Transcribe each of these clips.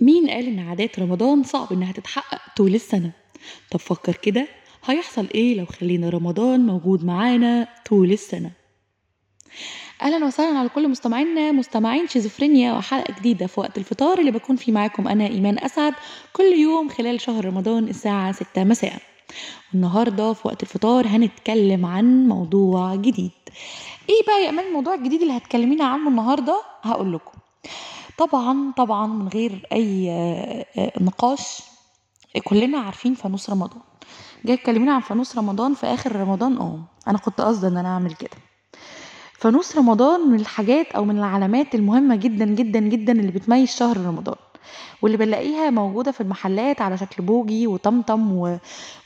مين قال إن عادات رمضان صعب إنها تتحقق طول السنة؟ طب فكر كده هيحصل إيه لو خلينا رمضان موجود معانا طول السنة؟ أهلا وسهلا على كل مستمعينا مستمعين شيزوفرينيا وحلقة جديدة في وقت الفطار اللي بكون فيه معاكم أنا إيمان أسعد كل يوم خلال شهر رمضان الساعة 6 مساء والنهاردة في وقت الفطار هنتكلم عن موضوع جديد إيه بقى يا أمان الموضوع الجديد اللي هتكلمينا عنه النهاردة هقول لكم طبعا طبعا من غير أي آه، آه، نقاش كلنا عارفين فانوس رمضان. جاي تكلمينا عن فانوس رمضان في آخر رمضان آه أنا كنت قصدي إن أنا أعمل كده. فانوس رمضان من الحاجات أو من العلامات المهمة جدا جدا جدا اللي بتميز شهر رمضان. واللي بنلاقيها موجودة في المحلات على شكل بوجي وطمطم و...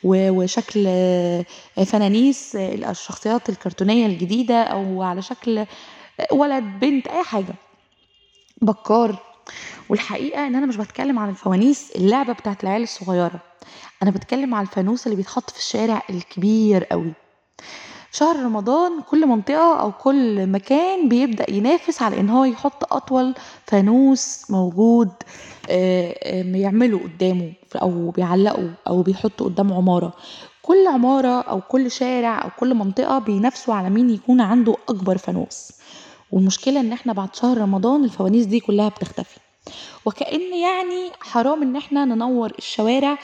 و... وشكل آه، فنانيس آه، الشخصيات الكرتونية الجديدة أو على شكل آه، ولد بنت أي حاجة. بكار. والحقيقة إن أنا مش بتكلم عن الفوانيس اللعبة بتاعت العيال الصغيرة. أنا بتكلم على الفانوس اللي بيتحط في الشارع الكبير قوي شهر رمضان كل منطقة أو كل مكان بيبدأ ينافس على إن هو يحط أطول فانوس موجود آه، بيعمله قدامه أو بيعلقه أو بيحطه قدام عمارة. كل عمارة أو كل شارع أو كل منطقة بينافسوا على مين يكون عنده أكبر فانوس. والمشكلة إن إحنا بعد شهر رمضان الفوانيس دي كلها بتختفي. وكأن يعني حرام إن إحنا ننور الشوارع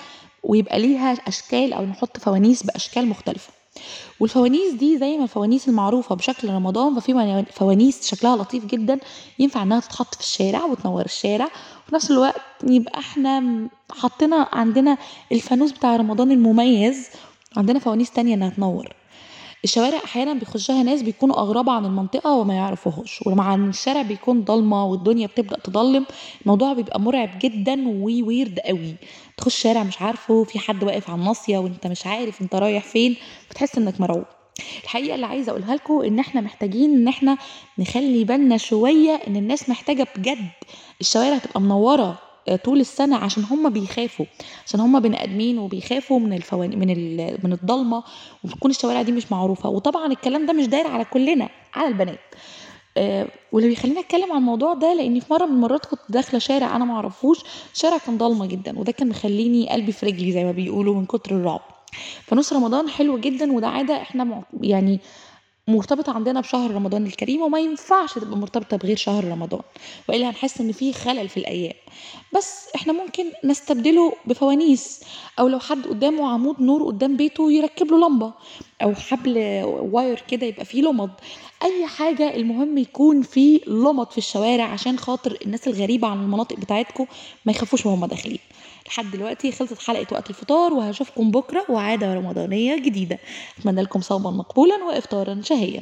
ويبقى ليها أشكال أو نحط فوانيس بأشكال مختلفة. والفوانيس دي زي ما الفوانيس المعروفة بشكل رمضان ففي فوانيس شكلها لطيف جدا ينفع إنها تتحط في الشارع وتنور الشارع. وفي نفس الوقت يبقى إحنا حطينا عندنا الفانوس بتاع رمضان المميز عندنا فوانيس تانية إنها تنور. الشوارع أحيانا بيخشها ناس بيكونوا اغراب عن المنطقة وما يعرفوهاش ولما عن الشارع بيكون ضلمة والدنيا بتبدأ تضلم الموضوع بيبقى مرعب جدا وويرد قوي. تخش شارع مش عارفه في حد واقف على الناصيه وانت مش عارف انت رايح فين بتحس إنك مرعوب الحقيقة اللي عايزة أقولها لكم إن إحنا محتاجين إن إحنا نخلي بالنا شوية إن الناس محتاجة بجد الشوارع تبقى منورة. طول السنة عشان هم بيخافوا عشان هم بني آدمين وبيخافوا من الفوان من ال... من الضلمة وبتكون الشوارع دي مش معروفة. وطبعا الكلام ده مش داير على كلنا على البنات. آه، واللي بيخليني أتكلم عن الموضوع ده لأني في مرة من المرات كنت داخلة شارع أنا ما أعرفوش شارع كان ضلمة جدا وده كان مخليني قلبي في رجلي زي ما بيقولوا من كتر الرعب. فنص رمضان حلو جدا وده عادة إحنا يعني مرتبطة عندنا بشهر رمضان الكريم وما ينفعش تبقى مرتبطة بغير شهر رمضان. وإلا هنحس إن في خلل في الأيام. بس إحنا ممكن نستبدله بفوانيس. أو لو حد قدامه عمود نور قدام بيته يركب له لمبة. أو حبل واير كده يبقى فيه لمض. أي حاجة المهم يكون في لمض في الشوارع عشان خاطر الناس الغريبة عن المناطق بتاعتكم ما يخافوش وهم داخلين. لحد دلوقتي خلصت حلقة وقت الفطار وهشوفكم بكرة وعادة رمضانية جديدة. أتمنى لكم صوما مقبولا وإفطارا. هي